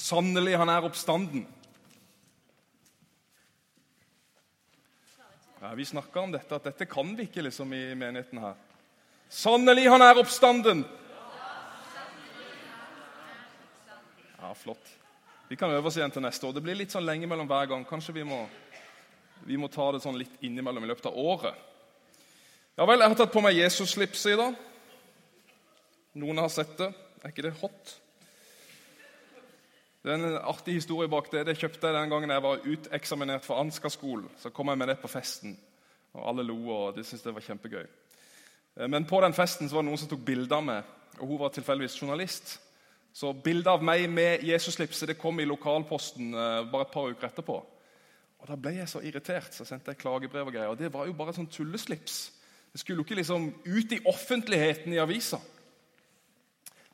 Sannelig, han er oppstanden. Ja, Vi snakka om dette, at dette kan vi ikke liksom i menigheten her. Sannelig, han er oppstanden! Ja, flott. Vi kan øve oss igjen til neste år. Det blir litt sånn lenge mellom hver gang. Kanskje vi må, vi må ta det sånn litt innimellom i løpet av året. Ja vel, jeg har tatt på meg Jesus-slipset i dag. Noen har sett det. Er ikke det hot? Det er en artig historie bak det. Det kjøpte jeg den gangen jeg var uteksaminert fra Ansgar-skolen. Så kom jeg med det på festen, og alle lo, og de syntes det var kjempegøy. Eh, men på den festen var det noen som tok bilde av meg, og hun var tilfeldigvis journalist. Så bildet av meg med Jesus-slipset det kom i lokalposten eh, bare et par uker etterpå. Og Da ble jeg så irritert, så sendte jeg klagebrev og greier. Og det var jo bare sånn tulleslips. Det skulle jo ikke liksom ut i offentligheten i avisa.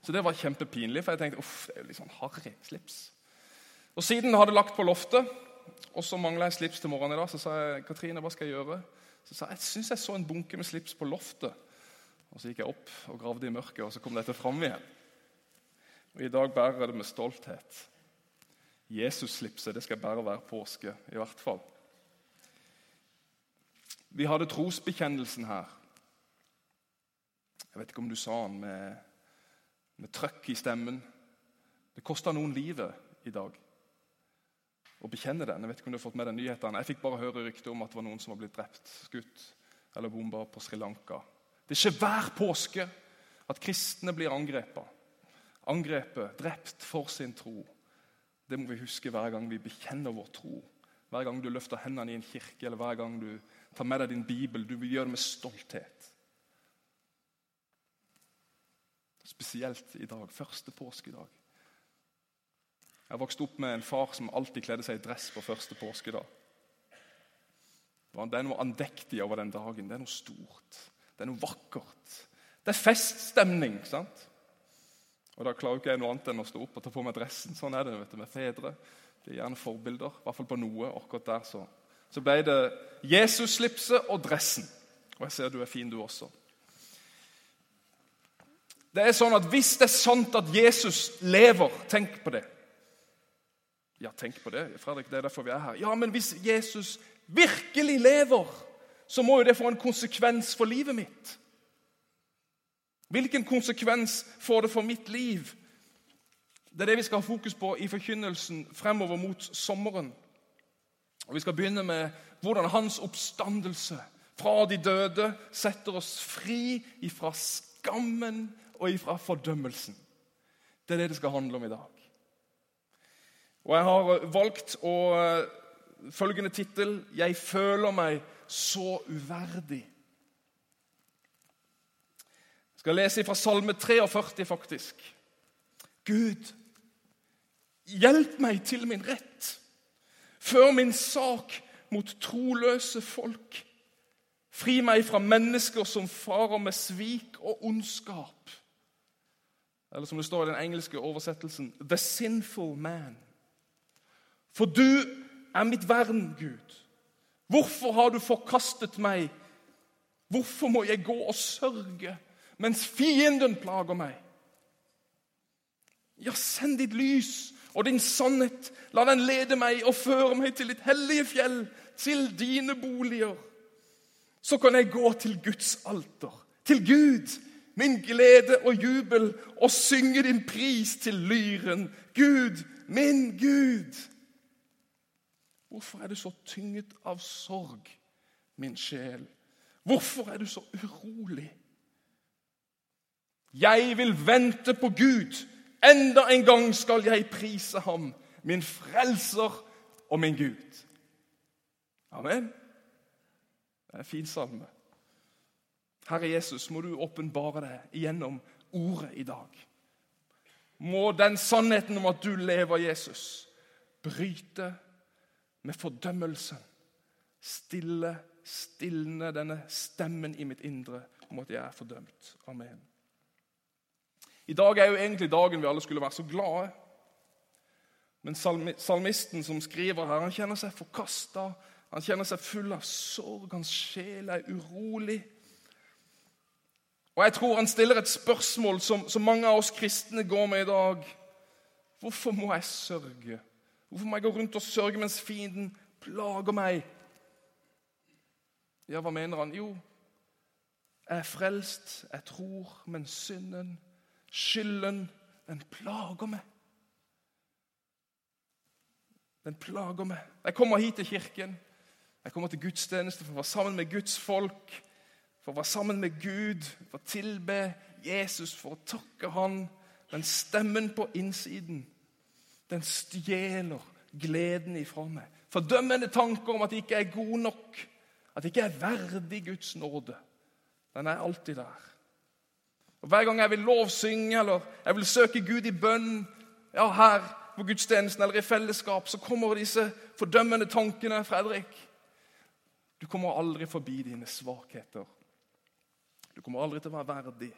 Så det var kjempepinlig, for jeg tenkte uff, det er jo litt sånn harry slips. Og Siden hadde lagt på loftet, og så mangla jeg slips til morgenen i dag, så sa jeg Katrine, hva skal jeg gjøre? Så sa jeg jeg syns jeg så en bunke med slips på loftet. Og Så gikk jeg opp og gravde i mørket, og så kom dette fram igjen. Og I dag bærer jeg det med stolthet. Jesus-slipset det skal bære hver påske, i hvert fall. Vi hadde trosbekjennelsen her. Jeg vet ikke om du sa den med med trøkk i stemmen. Det kosta noen livet i dag å bekjenne den. Jeg vet ikke om du har fått med deg nyheten. Jeg fikk bare høre rykter om at det var noen som var blitt drept, skutt eller bomba på Sri Lanka. Det skjer hver påske at kristne blir angrepet. Angrepet, drept for sin tro. Det må vi huske hver gang vi bekjenner vår tro. Hver gang du løfter hendene i en kirke, eller hver gang du tar med deg din bibel. Du vil gjøre det med stolthet. Spesielt i dag. Første påskedag. Jeg vokste opp med en far som alltid kledde seg i dress på første påskedag. Det er noe andektig over den dagen. Det er noe stort. Det er noe vakkert. Det er feststemning. sant? Og Da klarer ikke jeg noe annet enn å stå opp og ta på meg dressen. Sånn er det vet du, med fedre. De er gjerne forbilder, i hvert fall på noe. akkurat der Så Så ble det Jesus-slipset og dressen. Og jeg ser du er fin, du også. Det er sånn at Hvis det er sant at Jesus lever Tenk på det. Ja, tenk på det. Fredrik, det er derfor vi er her. Ja, Men hvis Jesus virkelig lever, så må jo det få en konsekvens for livet mitt. Hvilken konsekvens får det for mitt liv? Det er det vi skal ha fokus på i forkynnelsen fremover mot sommeren. Og Vi skal begynne med hvordan hans oppstandelse fra de døde setter oss fri ifra skammen og ifra fordømmelsen. Det er det det skal handle om i dag. Og Jeg har valgt å eh, følgende tittel 'Jeg føler meg så uverdig'. Jeg skal lese fra Salme 43, faktisk. Gud, hjelp meg til min rett. Før min sak mot troløse folk. Fri meg fra mennesker som farer med svik og ondskap. Eller som det står i den engelske oversettelsen 'The sinful man'. For du er mitt vern, Gud. Hvorfor har du forkastet meg? Hvorfor må jeg gå og sørge mens fienden plager meg? Ja, send ditt lys og din sannhet. La den lede meg og føre meg til ditt hellige fjell, til dine boliger. Så kan jeg gå til Guds alter, til Gud, min glede og jubel, og synge din pris til lyren. Gud, min Gud. Hvorfor er du så tynget av sorg, min sjel? Hvorfor er du så urolig? Jeg vil vente på Gud. Enda en gang skal jeg prise ham, min frelser og min Gud. Amen. Det er en fin salme. Herre Jesus, må du åpenbare deg gjennom ordet i dag. Må den sannheten om at du lever, Jesus, bryte med fordømmelsen. Stille, stilne denne stemmen i mitt indre om at jeg er fordømt. Amen. I dag er jo egentlig dagen vi alle skulle være så glade. Men salmisten som skriver her, han kjenner seg forkasta. Han kjenner seg full av sorg. Hans sjel er urolig. Og Jeg tror han stiller et spørsmål som, som mange av oss kristne går med i dag. Hvorfor må jeg sørge? Hvorfor må jeg gå rundt og sørge mens fienden plager meg? Ja, hva mener han? Jo, jeg er frelst, jeg tror, men synden, skylden, den plager meg. Den plager meg. Jeg kommer hit til kirken. Jeg kommer til gudstjeneste for å være sammen med Guds folk, for å være sammen med Gud, for å tilbe Jesus, for å takke Han. Men stemmen på innsiden, den stjeler gleden ifra meg. Fordømmende tanker om at jeg ikke er god nok, at jeg ikke er verdig Guds nåde. Den er alltid der. Og Hver gang jeg vil lovsynge eller jeg vil søke Gud i bønn ja, her på gudstjenesten eller i fellesskap, så kommer disse fordømmende tankene. Fredrik, du kommer aldri forbi dine svakheter. Du kommer aldri til å være verdig.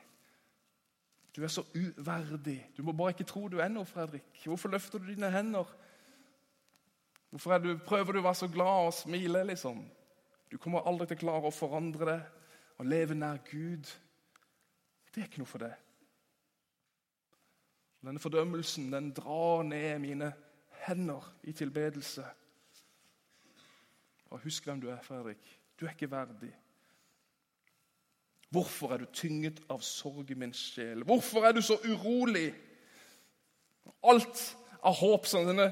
Du er så uverdig. Du må bare ikke tro du er noe, Fredrik. Hvorfor løfter du dine hender? Hvorfor du, prøver du å være så glad og smile, liksom? Du kommer aldri til å klare å forandre det og leve nær Gud. Det er ikke noe for deg. Denne fordømmelsen den drar ned mine hender i tilbedelse. Og Husk hvem du er, Fredrik. Du er ikke verdig. Hvorfor er du tynget av sorg i min sjel? Hvorfor er du så urolig? Alt av håp som denne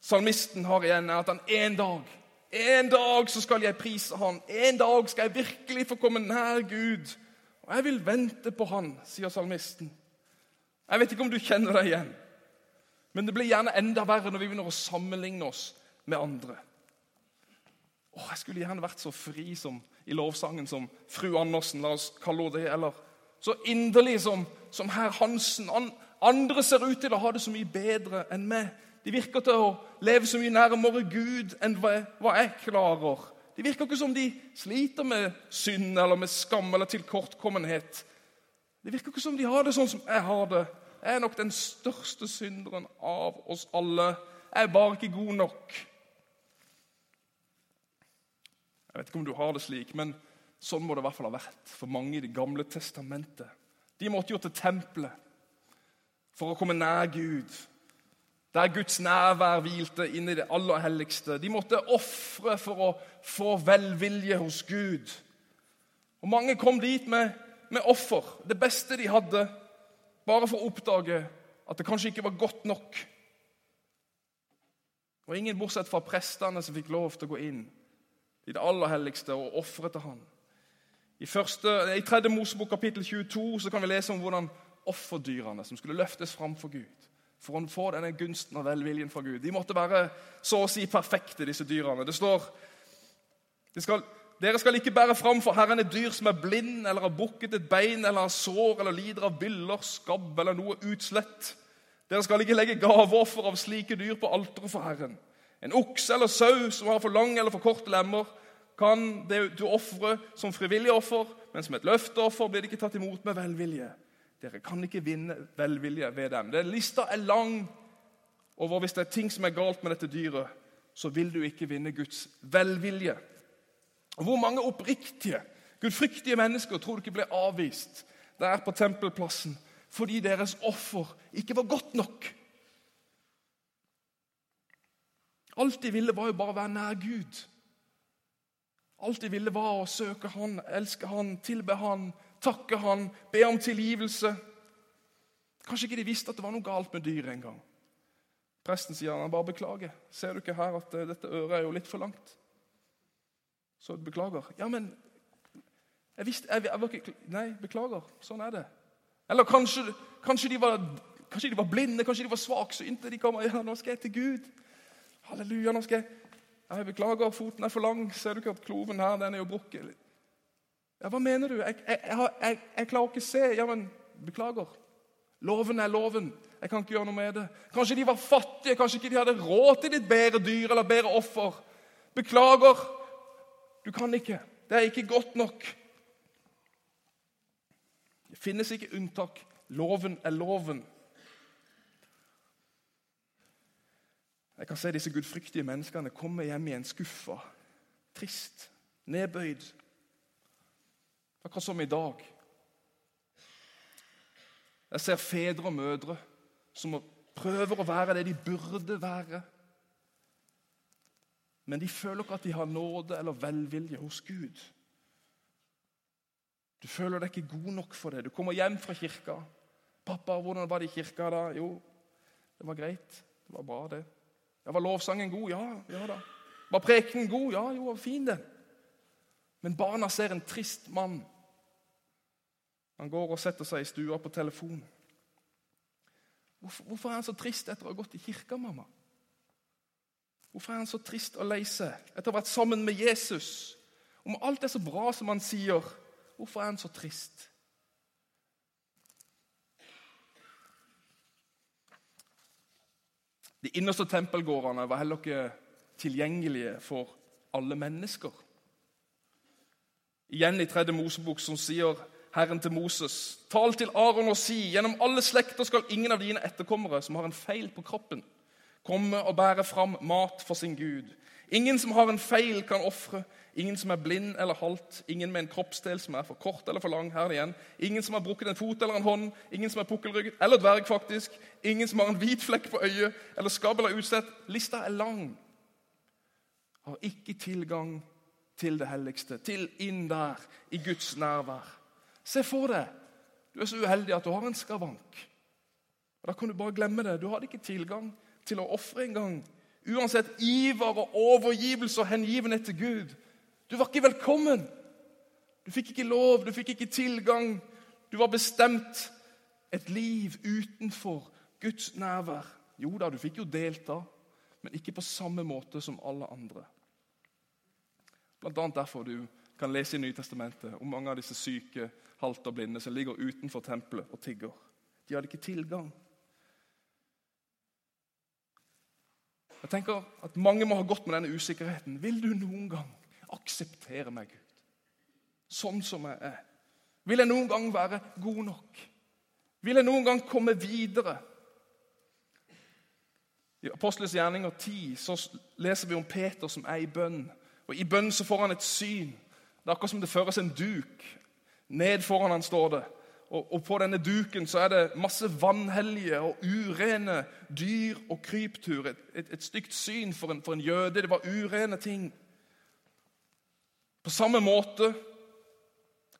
salmisten har igjen, er at han en dag en dag så skal jeg prise Han. En dag skal jeg virkelig få komme nær Gud. Og jeg vil vente på Han, sier salmisten. Jeg vet ikke om du kjenner deg igjen, men det blir gjerne enda verre når vi begynner å sammenligne oss med andre. Åh, Jeg skulle gjerne vært så fri som i lovsangen som fru Andersen, la oss kalle det. Eller så inderlig som, som herr Hansen. An, andre ser ut til å ha det så mye bedre enn meg. De virker til å leve så mye nærmere Gud enn hva, hva jeg klarer. Det virker ikke som de sliter med synd eller med skam eller tilkortkommenhet. Det virker ikke som de har det sånn som jeg har det. Jeg er nok den største synderen av oss alle. Jeg er bare ikke god nok. Jeg vet ikke om du har det slik, men sånn må det i hvert fall ha vært for mange i Det gamle testamentet. De måtte jo til tempelet for å komme nær Gud, der Guds nærvær hvilte inn i det aller helligste. De måtte ofre for å få velvilje hos Gud. Og Mange kom dit med, med offer, det beste de hadde bare for å oppdage at det kanskje ikke var godt nok. Og ingen bortsett fra prestene som fikk lov til å gå inn i det aller helligste og ofre til han. I, første, I 3. Mosebok kapittel 22 så kan vi lese om hvordan offerdyrene som skulle løftes fram for Gud, for å få denne gunsten og velviljen fra Gud, de måtte være så å si perfekte, disse dyrene. Det står de skal, dere skal ikke bære fram for Herren et dyr som er blind eller har bukket et bein eller har sår eller lider av byller, skabb eller noe utslett. Dere skal ikke legge gaveoffer av slike dyr på alteret for Herren. En okse eller sau som har for lange eller for korte lemmer, kan det du ofre som frivillig offer, men som et løfteoffer blir det ikke tatt imot med velvilje. Dere kan ikke vinne velvilje ved dem. Den lista er lang over hvis det er ting som er galt med dette dyret, så vil du ikke vinne Guds velvilje. Og Hvor mange oppriktige, gudfryktige mennesker tror du ikke ble avvist der på tempelplassen fordi deres offer ikke var godt nok? Alt de ville, var jo bare å være nær Gud. Alt de ville, var å søke Han, elske Han, tilbe Han, takke Han, be om tilgivelse. Kanskje ikke de visste at det var noe galt med dyret engang. Presten sier han bare beklager. Ser du ikke her at eh, dette øret er jo litt for langt? Så beklager. Ja, men jeg visste, jeg, jeg var ikke, Nei, beklager. Sånn er det. Eller kanskje, kanskje, de, var, kanskje de var blinde, kanskje de var svaksynte. De kommer ja, nå skal jeg til Gud. Halleluja, nå skal jeg Jeg beklager, foten er for lang. Ser du ikke at kloven her den er jo brukket? Ja, Hva mener du? Jeg, jeg, jeg klarer ikke å se. Ja, men beklager. Loven er loven. Jeg kan ikke gjøre noe med det. Kanskje de var fattige, kanskje ikke de hadde råd til et bedre dyr eller bedre offer. Beklager. Du kan ikke. Det er ikke godt nok. Det finnes ikke unntak. Loven er loven. Jeg kan se disse gudfryktige menneskene komme hjem igjen skuffa, trist, nedbøyd. Akkurat som i dag. Jeg ser fedre og mødre som prøver å være det de burde være. Men de føler ikke at de har nåde eller velvilje hos Gud. Du føler deg ikke god nok for det. Du kommer hjem fra kirka. 'Pappa, hvordan var det i kirka da?' 'Jo, det var greit. Det var bra, det.' 'Ja, Var lovsangen god?' 'Ja, ja da.' 'Var prekenen god?' 'Ja, jo, var fin, den.' Men barna ser en trist mann. Han går og setter seg i stua på telefon. Hvorfor, hvorfor er han så trist etter å ha gått i kirka, mamma? Hvorfor er han så trist og lei seg etter å ha vært sammen med Jesus? Om alt er så bra som han sier, hvorfor er han så trist? De innerste tempelgårdene var heller ikke tilgjengelige for alle mennesker. Igjen i tredje Mosebok som sier Herren til Moses.: Tal til Aron og si:" Gjennom alle slekter skal ingen av dine etterkommere som har en feil på kroppen, komme og bære fram mat for sin Gud. Ingen som har en feil, kan ofre. Ingen som er blind eller halt. Ingen med en kroppsdel som er for kort eller for lang. Her igjen. Ingen som har brukket en fot eller en hånd. Ingen som er pukkelrygget eller dverg. faktisk. Ingen som har en hvit flekk på øyet eller skabb eller utslett. Lista er lang. Har ikke tilgang til det helligste, til inn der, i Guds nærvær. Se for deg du er så uheldig at du har en skavank. Og Da kan du bare glemme det. Du hadde ikke tilgang til å ofre engang. Uansett iver og overgivelse og hengivenhet til Gud. Du var ikke velkommen. Du fikk ikke lov, du fikk ikke tilgang. Du var bestemt et liv utenfor Guds nærvær. Jo da, du fikk jo delta, men ikke på samme måte som alle andre. Blant annet derfor du kan lese i Nytestamentet om mange av disse syke, halte og blinde som ligger utenfor tempelet og tigger. De hadde ikke tilgang. Jeg tenker at Mange må ha gått med denne usikkerheten. Vil du noen gang akseptere meg, Gud? Sånn som jeg er. Vil jeg noen gang være god nok? Vil jeg noen gang komme videre? I Apostelens gjerninger 10 så leser vi om Peter som er i bønn. Og I bønn så får han et syn. Det er akkurat som det føres en duk. Ned foran han står det. Og, og, På denne duken så er det masse vanhellige og urene dyr og kryptur. Et, et, et stygt syn for en, for en, jøde. Det var urene ting. På samme måte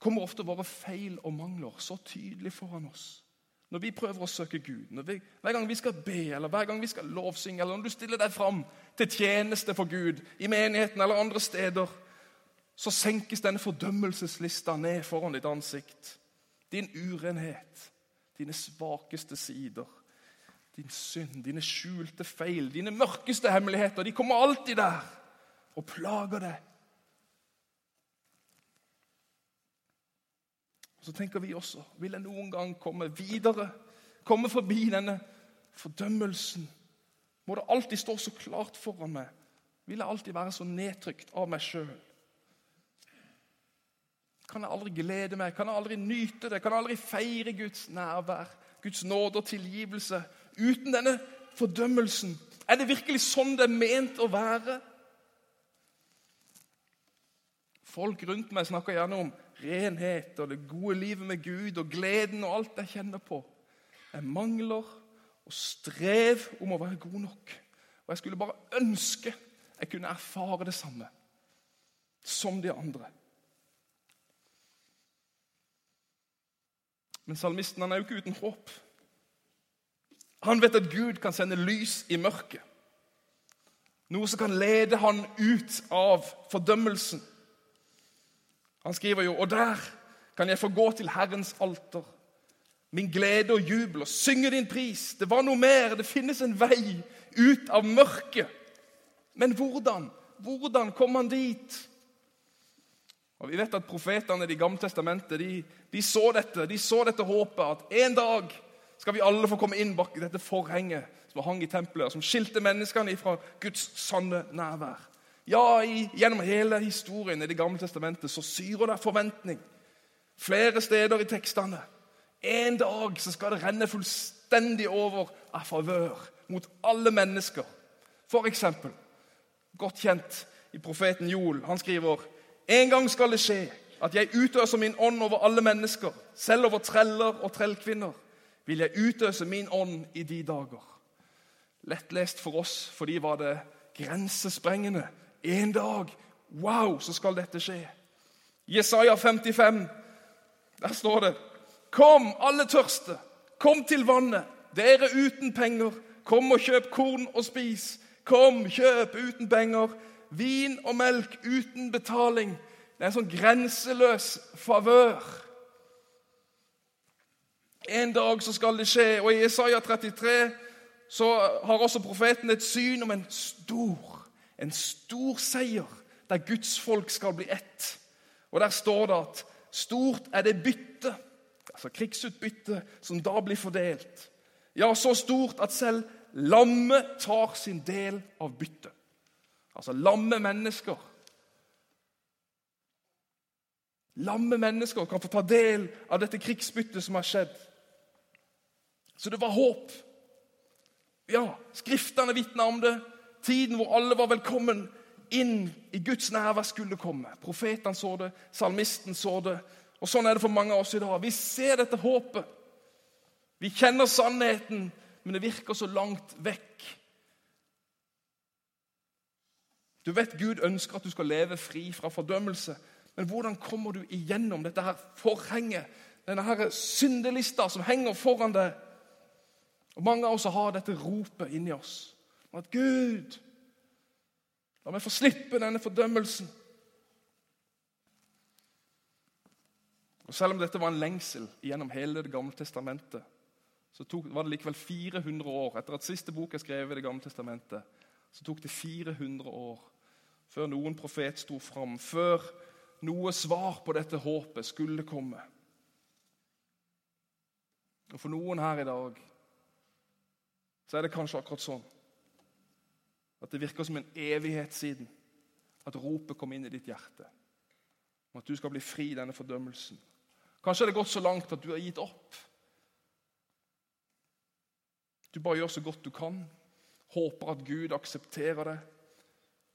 kommer ofte våre feil og mangler så tydelig foran oss. Når vi prøver å søke Gud, vi, hver gang vi skal be, eller hver gang vi skal lovsynge, eller når du stiller deg fram til tjeneste for Gud i menigheten eller andre steder, så senkes denne fordømmelseslista ned foran ditt ansikt din urenhet, dine svakeste sider, din synd, dine skjulte feil, dine mørkeste hemmeligheter. De kommer alltid der og plager deg. Så tenker vi også vil jeg noen gang komme videre, komme forbi denne fordømmelsen? Må det alltid stå så klart foran meg? Vil jeg alltid være så nedtrykt av meg sjøl? Kan jeg aldri glede meg? Kan jeg aldri nyte det? Kan jeg aldri feire Guds nærvær, Guds nåde og tilgivelse uten denne fordømmelsen? Er det virkelig sånn det er ment å være? Folk rundt meg snakker gjerne om renhet og det gode livet med Gud og gleden og alt jeg kjenner på. Jeg mangler og strev om å være god nok. Og jeg skulle bare ønske jeg kunne erfare det samme som de andre. Men salmisten han er jo ikke uten håp. Han vet at Gud kan sende lys i mørket. Noe som kan lede han ut av fordømmelsen. Han skriver jo Og der kan jeg få gå til Herrens alter. Min glede og jubel og synge din pris. Det var noe mer. Det finnes en vei ut av mørket. Men hvordan? Hvordan kom han dit? Og Vi vet at profetene i Det gamle testamentet de, de, så dette de så dette håpet. At en dag skal vi alle få komme inn bak dette forhenget som hang i tempelet, som skilte menneskene fra Guds sanne nærvær. Ja, i, Gjennom hele historien i Det gamle testamentet så syrer det forventning. Flere steder i tekstene. En dag så skal det renne fullstendig over av favør mot alle mennesker. For eksempel, godt kjent i profeten Joel. Han skriver en gang skal det skje at jeg utøser min ånd over alle mennesker, selv over treller og trellkvinner. Vil jeg utøse min ånd i de dager. lettlest for oss, for de var det grensesprengende. En dag Wow, så skal dette skje. Jesaja 55, der står det Kom, alle tørste, kom til vannet. Dere uten penger, kom og kjøp korn og spis. Kom, kjøp uten penger. Vin og melk uten betaling. Det er en sånn grenseløs favør. En dag så skal det skje, og i Jesaja 33 så har også profeten et syn om en stor, en stor seier, der Guds folk skal bli ett. Og Der står det at stort er det bytte, altså krigsutbytte, som da blir fordelt. Ja, så stort at selv lammet tar sin del av byttet. Altså lamme mennesker. Lamme mennesker kan få ta del av dette krigsbyttet som har skjedd. Så det var håp. Ja, Skriftene vitna om det. Tiden hvor alle var velkommen inn i Guds nærvær skulle komme. Profetene så det, salmisten så det. Og Sånn er det for mange av oss i dag. Vi ser dette håpet. Vi kjenner sannheten, men det virker så langt vekk. Du vet Gud ønsker at du skal leve fri fra fordømmelse. Men hvordan kommer du igjennom dette her forhenget, denne her syndelista som henger foran deg? Og Mange av oss har dette ropet inni oss. At Gud, La meg få slippe denne fordømmelsen. Og Selv om dette var en lengsel gjennom hele Det gamle testamentet, så tok, var det likevel 400 år etter at siste bok er skrevet i Det gamle testamentet, så tok det 400 år før noen profet sto fram, før noe svar på dette håpet skulle komme. Og For noen her i dag så er det kanskje akkurat sånn at det virker som en evighet siden at ropet kom inn i ditt hjerte. Om at du skal bli fri i denne fordømmelsen. Kanskje har det gått så langt at du har gitt opp. Du bare gjør så godt du kan. Håper at Gud aksepterer det.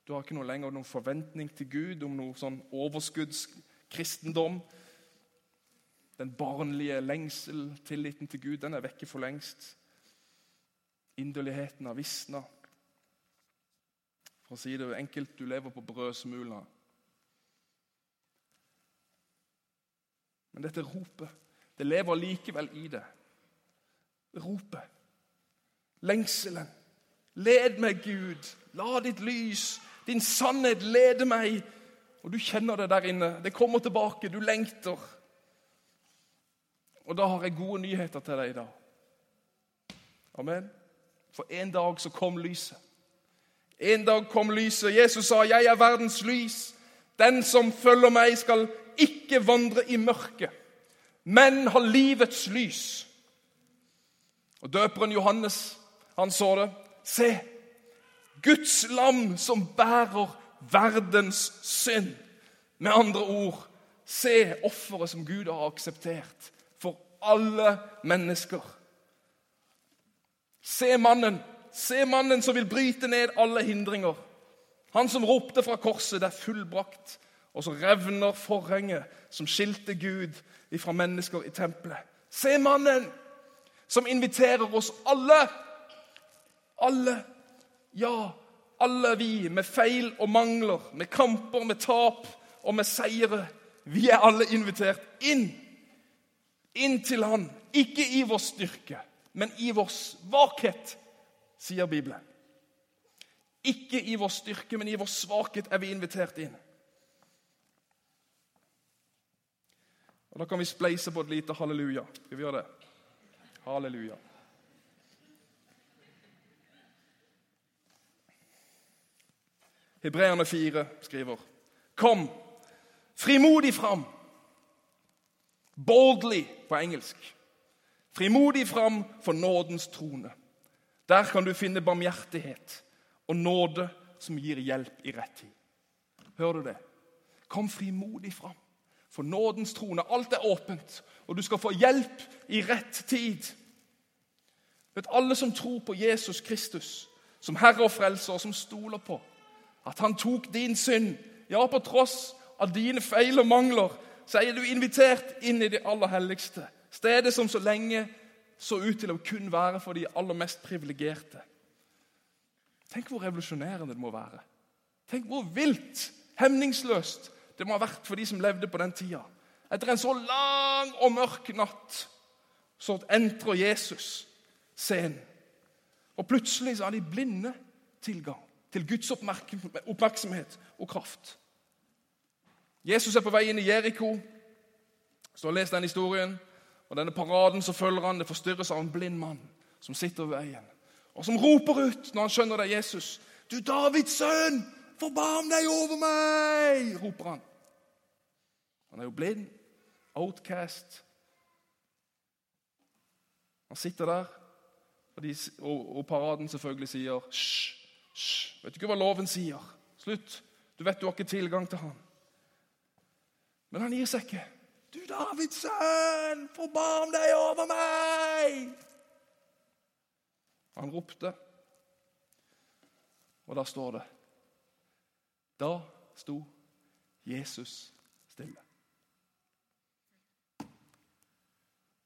Du har ikke noe lenger noen forventning til Gud om noe sånn overskuddskristendom. Den barnlige lengsel, tilliten til Gud, den er vekke for lengst. Inderligheten har visna. For å si det enkelt du lever på brødsmula. Men dette ropet, det lever likevel i det. Ropet. Lengselen. Led meg, Gud. La ditt lys, din sannhet, lede meg. Og du kjenner det der inne. Det kommer tilbake. Du lengter. Og da har jeg gode nyheter til deg i dag. Amen. For en dag så kom lyset. En dag kom lyset. Jesus sa, 'Jeg er verdens lys'. Den som følger meg, skal ikke vandre i mørket, men ha livets lys. Og Døperen Johannes, han så det. Se, Guds lam som bærer verdens synd. Med andre ord, se offeret som Gud har akseptert for alle mennesker. Se mannen Se mannen som vil bryte ned alle hindringer. Han som ropte fra korset, det er fullbrakt. Og så revner forhenget som skilte Gud fra mennesker i tempelet. Se mannen som inviterer oss alle. Alle. Ja, alle vi med feil og mangler, med kamper, med tap og med seire. Vi er alle invitert inn. Inn til Han. Ikke i vår styrke, men i vår svakhet sier Bibelen. Ikke i vår styrke, men i vår svakhet er vi invitert inn. Og Da kan vi spleise på et lite halleluja. Skal vi gjøre det? Halleluja. Hebreerne 4 skriver Kom frimodig fram. Boldly på engelsk. Frimodig fram for nådens trone. Der kan du finne barmhjertighet og nåde som gir hjelp i rett tid. Hører du det? Kom frimodig fram. For nådens trone. Alt er åpent, og du skal få hjelp i rett tid. Vet Alle som tror på Jesus Kristus som Herre og Frelser, og som stoler på at han tok din synd Ja, på tross av dine feil og mangler, så er du invitert inn i det aller helligste. Stedet som så lenge så ut til å kun være for de aller mest privilegerte. Tenk hvor revolusjonerende det må være. Tenk hvor vilt, hemningsløst det må ha vært for de som levde på den tida. Etter en så lang og mørk natt så entrer Jesus scenen. Og plutselig så har de blinde tilgang til Guds oppmerksomhet og kraft. Jesus er på vei inn i Jeriko. Så les den historien. Og denne paraden så følger han, det forstyrres av en blind mann som sitter ved veien, og som roper ut når han skjønner det er Jesus. 'Du Davids sønn, forbarm deg over meg!' roper han. Han er jo blind, outcast. Han sitter der, og, de, og, og paraden selvfølgelig sier hysj. Hysj! Vet du ikke hva loven sier? Slutt! Du vet du har ikke tilgang til han. Men han gir seg ikke. Du Davids sønn, forbarm deg over meg! Han ropte, og da står det Da sto Jesus stille.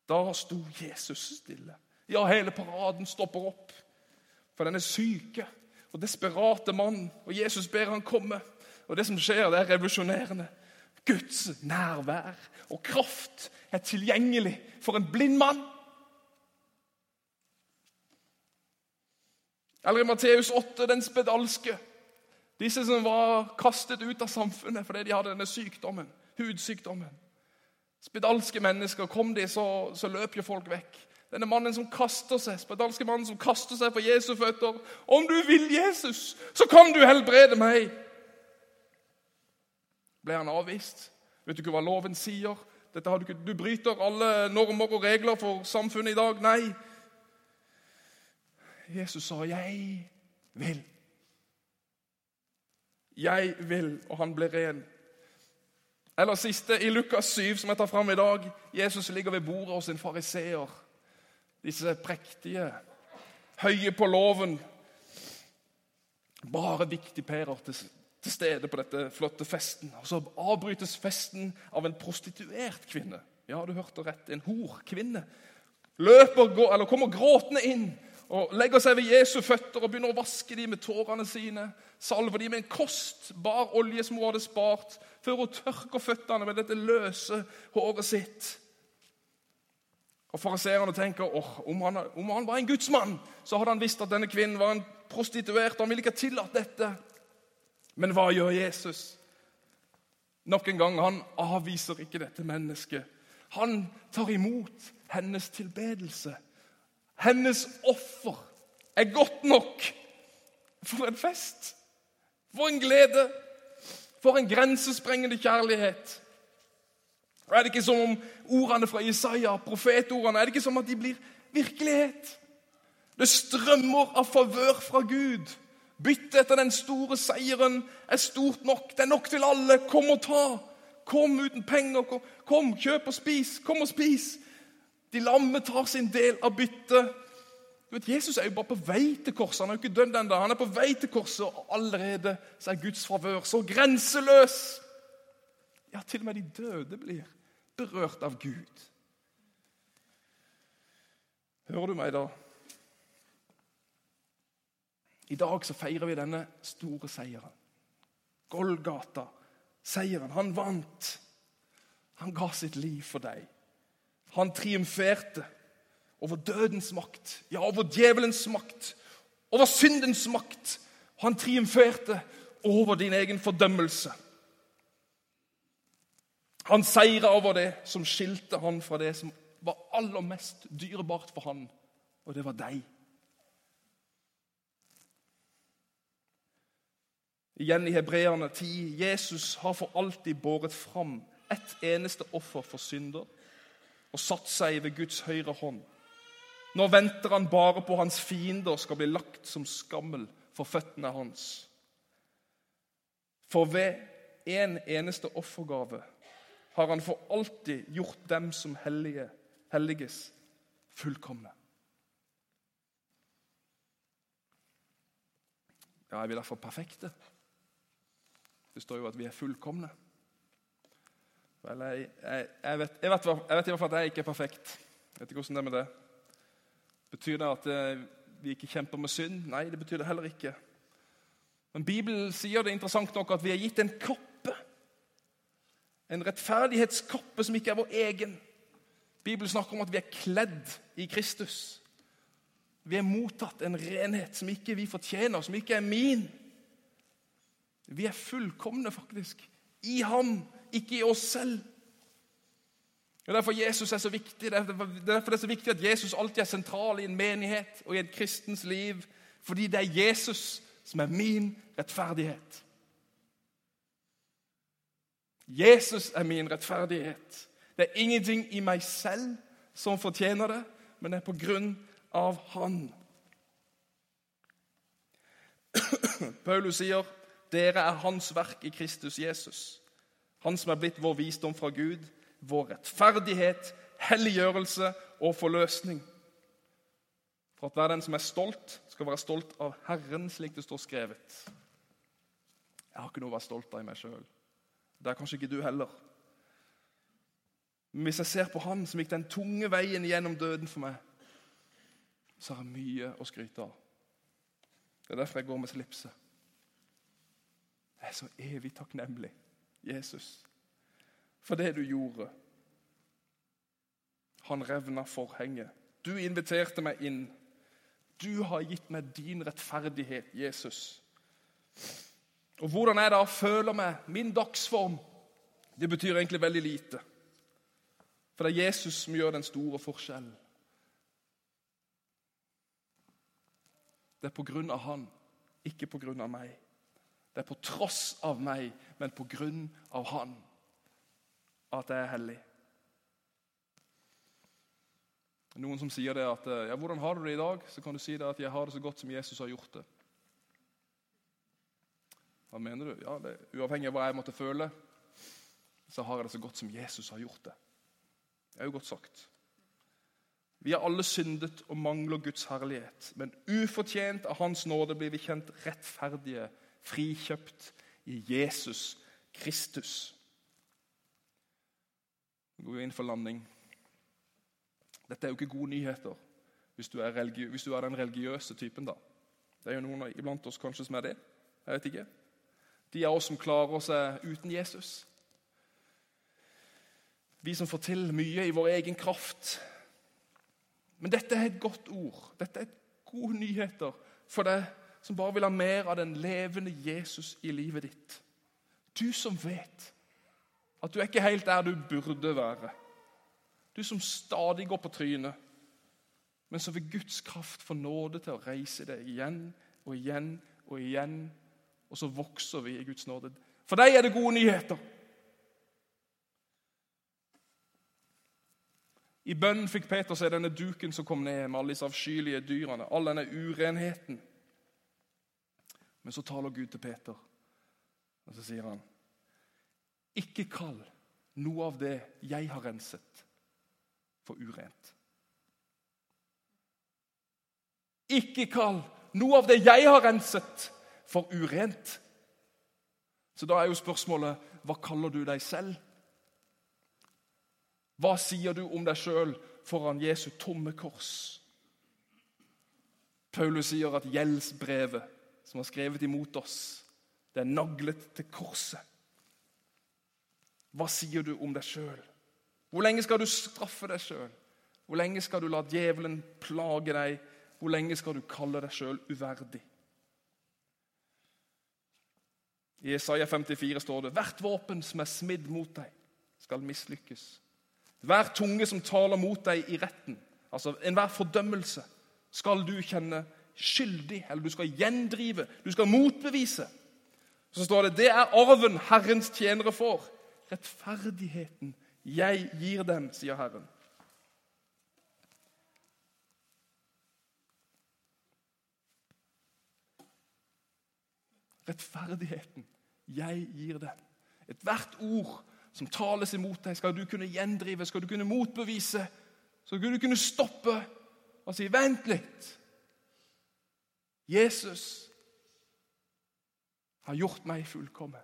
Da sto Jesus stille. Ja, hele paraden stopper opp. For denne syke og desperate mannen. Og Jesus ber han komme. Og det som skjer, det er revolusjonerende. Guds nærvær og kraft er tilgjengelig for en blind mann. Eller i Matteus 8, den spedalske. Disse som var kastet ut av samfunnet fordi de hadde denne sykdommen, hudsykdommen. Spedalske mennesker. Kom de, så, så løp jo folk vekk. Denne mannen som kaster seg, spedalske mannen som kaster seg på Jesu føtter. Om du vil, Jesus, så kan du helbrede meg! Ble han avvist? Vet du ikke hva loven sier? Du, ikke, du bryter alle normer og regler for samfunnet i dag. Nei. Jesus sa, 'Jeg vil'. Jeg vil, og han ble ren. Eller siste i Lukas 7, som jeg tar fram i dag. Jesus ligger ved bordet hos en fariseer. Disse prektige, høye på loven. Bare viktig pærer til, til stede på dette flotte festen. Og Så avbrytes festen av en prostituert kvinne. Ja, du hørte rett. En horkvinne. Løper, eller kommer gråtende inn og legger seg ved Jesu føtter og begynner å vaske dem med tårene sine. Salver dem med en kostbar olje som hun hadde spart, før hun tørker føttene med dette løse håret sitt. Og Fariseerne tenker oh, om, han, om han var en gudsmann, så hadde han visst at denne kvinnen var en prostituert. Han ville ikke ha tillatt dette. Men hva gjør Jesus? Nok en gang, han avviser ikke dette mennesket. Han tar imot hennes tilbedelse. Hennes offer er godt nok. For en fest! For en glede! For en grensesprengende kjærlighet! Er det ikke som om ordene fra Isaiah, profetordene, er det ikke som at de blir virkelighet? Det strømmer av favør fra Gud. Byttet etter den store seieren er stort nok. Det er nok til alle. Kom og ta. Kom uten penger. Kom, kom kjøp og spis. Kom og spis. De lamme tar sin del av byttet. Jesus er jo bare på vei til korset. Han er jo ikke dødd ennå. Han er på vei til korset, og allerede så er Guds favør så grenseløs. Ja, til og med de døde blir berørt av Gud. Hører du meg da? I dag så feirer vi denne store seieren. Golgata, seieren. Han vant. Han ga sitt liv for deg. Han triumferte over dødens makt, ja, over djevelens makt, over syndens makt. Han triumferte over din egen fordømmelse. Han seira over det som skilte han fra det som var aller mest dyrebart for han, og det var deg. Igjen i Hebreerne 10.: Jesus har for alltid båret fram ett eneste offer for synder og satt seg ved Guds høyre hånd. Nå venter han bare på hans fiender skal bli lagt som skammel for føttene hans. For ved en eneste offergave har han for alltid gjort dem som hellige, helliges, fullkomne. Ja, er vi derfor perfekte? Det står jo at vi er fullkomne. Vel, jeg, jeg, jeg, vet, jeg, vet, i hvert fall at jeg ikke er perfekt. Jeg vet ikke hvordan det er med det. Betyr det at eh, vi ikke kjemper med synd? Nei, det betyr det heller ikke. Men Bibelen sier det interessant nok at vi er gitt en kappe. En rettferdighetskappe som ikke er vår egen. Bibelen snakker om at vi er kledd i Kristus. Vi er mottatt en renhet som ikke vi fortjener, som ikke er min. Vi er fullkomne, faktisk. I ham, ikke i oss selv. Det er derfor Jesus er så viktig. Det er derfor det er så viktig at Jesus alltid er sentral i en menighet og i et kristens liv. Fordi det er Jesus som er min rettferdighet. Jesus er min rettferdighet. Det er ingenting i meg selv som fortjener det, men det er på grunn av Han. Paulus sier, 'Dere er Hans verk i Kristus Jesus', Han som er blitt vår visdom fra Gud, vår rettferdighet, helliggjørelse og forløsning. For at hver den som er stolt, skal være stolt av Herren, slik det står skrevet. Jeg har ikke noe å være stolt av i meg sjøl. Det er kanskje ikke du heller. Men hvis jeg ser på Han som gikk den tunge veien gjennom døden for meg, så har jeg mye å skryte av. Det er derfor jeg går med slipset. Jeg er så evig takknemlig, Jesus, for det du gjorde. Han revna forhenget. Du inviterte meg inn. Du har gitt meg din rettferdighet, Jesus. Og Hvordan jeg da føler meg, min dagsform, det betyr egentlig veldig lite. For det er Jesus som gjør den store forskjellen. Det er på grunn av han, ikke på grunn av meg. Det er på tross av meg, men på grunn av han at jeg er hellig. Noen som sier det at ja, 'Hvordan har du det i dag?' Så kan du si det at 'jeg har det så godt som Jesus har gjort det'. Hva mener du? Ja, det, Uavhengig av hva jeg måtte føle, så har jeg det så godt som Jesus har gjort det. Det er jo godt sagt. Vi har alle syndet og mangler Guds herlighet, men ufortjent av Hans nåde blir vi kjent rettferdige, frikjøpt i Jesus Kristus. Nå går vi inn for landing. Dette er jo ikke gode nyheter hvis du er, hvis du er den religiøse typen. da. Det er jo noen iblant oss kanskje som er det. Jeg vet ikke. De av oss som klarer seg uten Jesus. Vi som får til mye i vår egen kraft. Men dette er et godt ord. Dette er gode nyheter for deg som bare vil ha mer av den levende Jesus i livet ditt. Du som vet at du er ikke helt der du burde være. Du som stadig går på trynet, men som ved Guds kraft får nåde til å reise deg igjen og igjen og igjen. Og så vokser vi i Guds nåde. For deg er det gode nyheter. I bønnen fikk Peter se denne duken som kom ned med alle disse avskyelige dyrene, all denne urenheten. Men så taler Gud til Peter, og så sier han ikke kall noe av det jeg har renset, for urent. Ikke kall noe av det jeg har renset, for urent. Så da er jo spørsmålet hva kaller du deg selv? Hva sier du om deg sjøl foran Jesu tomme kors? Paulus sier at gjeldsbrevet som har skrevet imot oss, det er naglet til korset. Hva sier du om deg sjøl? Hvor lenge skal du straffe deg sjøl? Hvor lenge skal du la djevelen plage deg? Hvor lenge skal du kalle deg sjøl uverdig? I Isaiah 54 står det hvert våpen som er smidd mot deg, skal mislykkes. Hver tunge som taler mot deg i retten, altså enhver fordømmelse, skal du kjenne skyldig, eller du skal gjendrive, du skal motbevise. Så står det det er arven Herrens tjenere får rettferdigheten jeg gir dem, sier Herren. Rettferdigheten jeg gir dem. Ethvert ord som tales imot deg, skal du kunne gjendrive, skal du kunne motbevise. Skal du kunne stoppe og si 'vent litt'. Jesus har gjort meg fullkommen.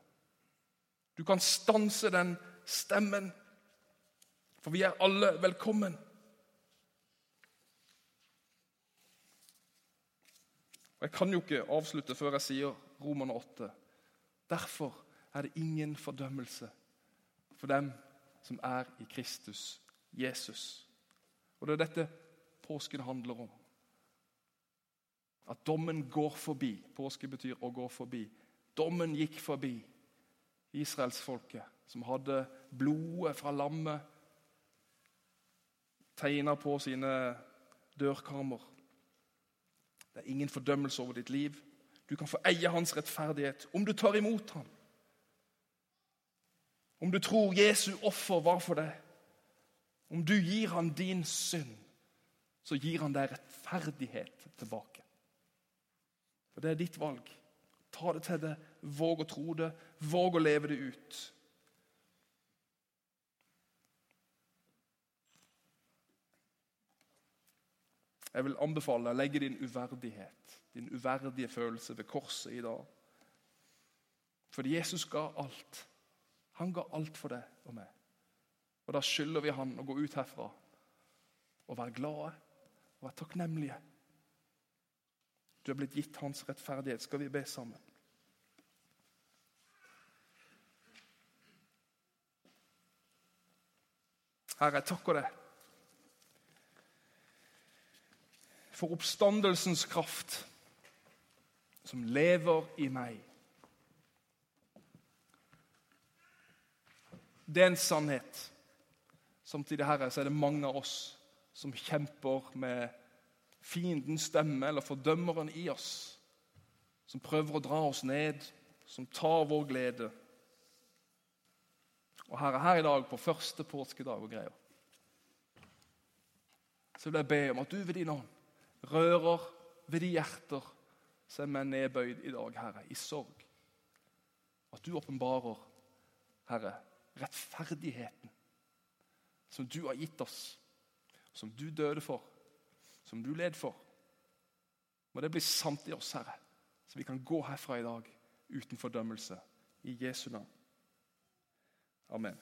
Du kan stanse den stemmen, for vi er alle velkommen. Jeg kan jo ikke avslutte før jeg sier Romerne 8. Derfor er det ingen fordømmelse for dem som er i Kristus Jesus. Og Det er dette påsken handler om. At dommen går forbi. Påske betyr å gå forbi. Dommen gikk forbi israelsfolket, som hadde blodet fra lammet tegna på sine dørkarmer. Det er ingen fordømmelse over ditt liv. Du kan få eie hans rettferdighet om du tar imot ham. Om du tror Jesu offer var for deg. Om du gir ham din synd, så gir han deg rettferdighet tilbake. Og Det er ditt valg. Ta det til deg, våg å tro det, våg å leve det ut. Jeg vil anbefale deg å legge din uverdighet, din uverdige følelse, ved korset i dag. Fordi Jesus ga alt. Han ga alt for deg og meg. Og Da skylder vi han å gå ut herfra og være glade og være takknemlige. Du er blitt gitt hans rettferdighet. Skal vi be sammen? Herre, jeg takker deg for oppstandelsens kraft som lever i meg. Det er en sannhet. Samtidig Herre, så er det mange av oss som kjemper med fiendens stemme eller fordømmeren i oss. Som prøver å dra oss ned, som tar vår glede. Og Herre, her i dag, på første påskedag og greier, så vil jeg be om at du ved din ånd rører ved de hjerter som er nedbøyd i dag, Herre, i sorg. At du åpenbarer, Herre, rettferdigheten som du har gitt oss, som du døde for, som du led for. Må det bli sant i oss, Herre, så vi kan gå herfra i dag uten fordømmelse. I Jesu navn. Amen.